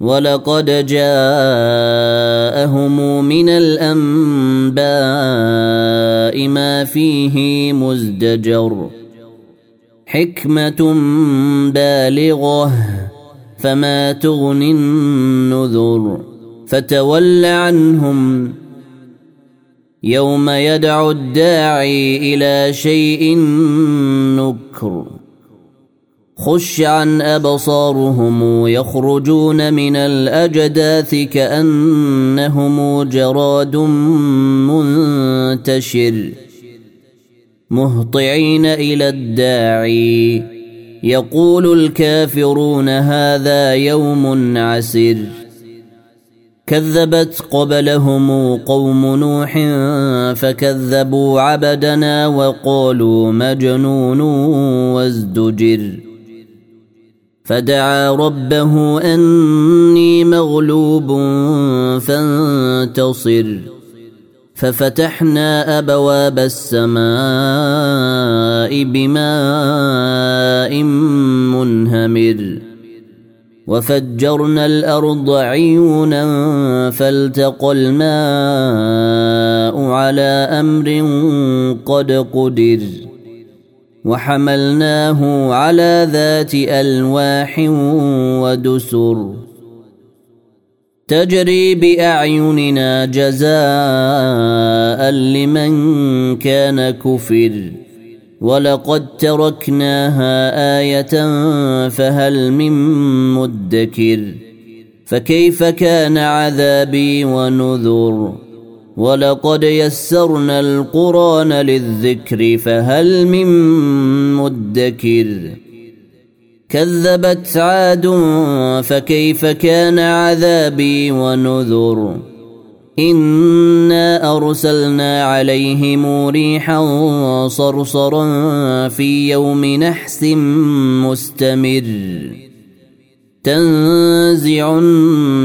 ولقد جاءهم من الأنباء ما فيه مزدجر. حكمة بالغة فما تغني النذر. فتول عنهم. يوم يدعو الداعي إلى شيء نكر. خش عن ابصارهم يخرجون من الاجداث كانهم جراد منتشر مهطعين إلى الداعي يقول الكافرون هذا يوم عسر كذبت قبلهم قوم نوح فكذبوا عبدنا وقالوا مجنون وازدجر فدعا ربه أني مغلوب فانتصر. ففتحنا أبواب السماء بماء منهمر. وفجرنا الأرض عيونا فالتقى الماء على أمر قد قدر. وحملناه على ذات ألواح ودسر. تجري بأعيننا جزاء لمن كان كفر. ولقد تركناها آية فهل من مدكر. فكيف كان عذابي ونذر؟ ولقد يسرنا القران للذكر فهل من مدكر كذبت عاد فكيف كان عذابي ونذر انا ارسلنا عليهم ريحا صرصرا في يوم نحس مستمر تنزع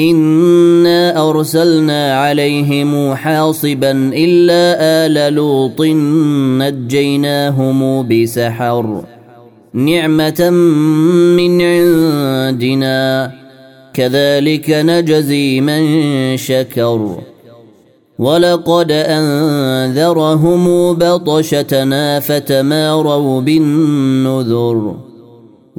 انا ارسلنا عليهم حاصبا الا ال لوط نجيناهم بسحر نعمه من عندنا كذلك نجزي من شكر ولقد انذرهم بطشتنا فتماروا بالنذر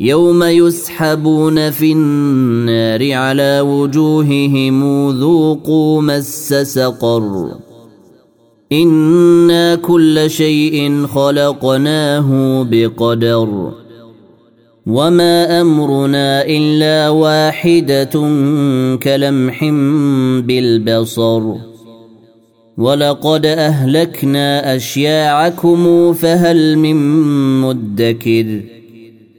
يوم يسحبون في النار على وجوههم ذوقوا مس سقر. إنا كل شيء خلقناه بقدر. وما أمرنا إلا واحدة كلمح بالبصر. ولقد أهلكنا أشياعكم فهل من مدكر؟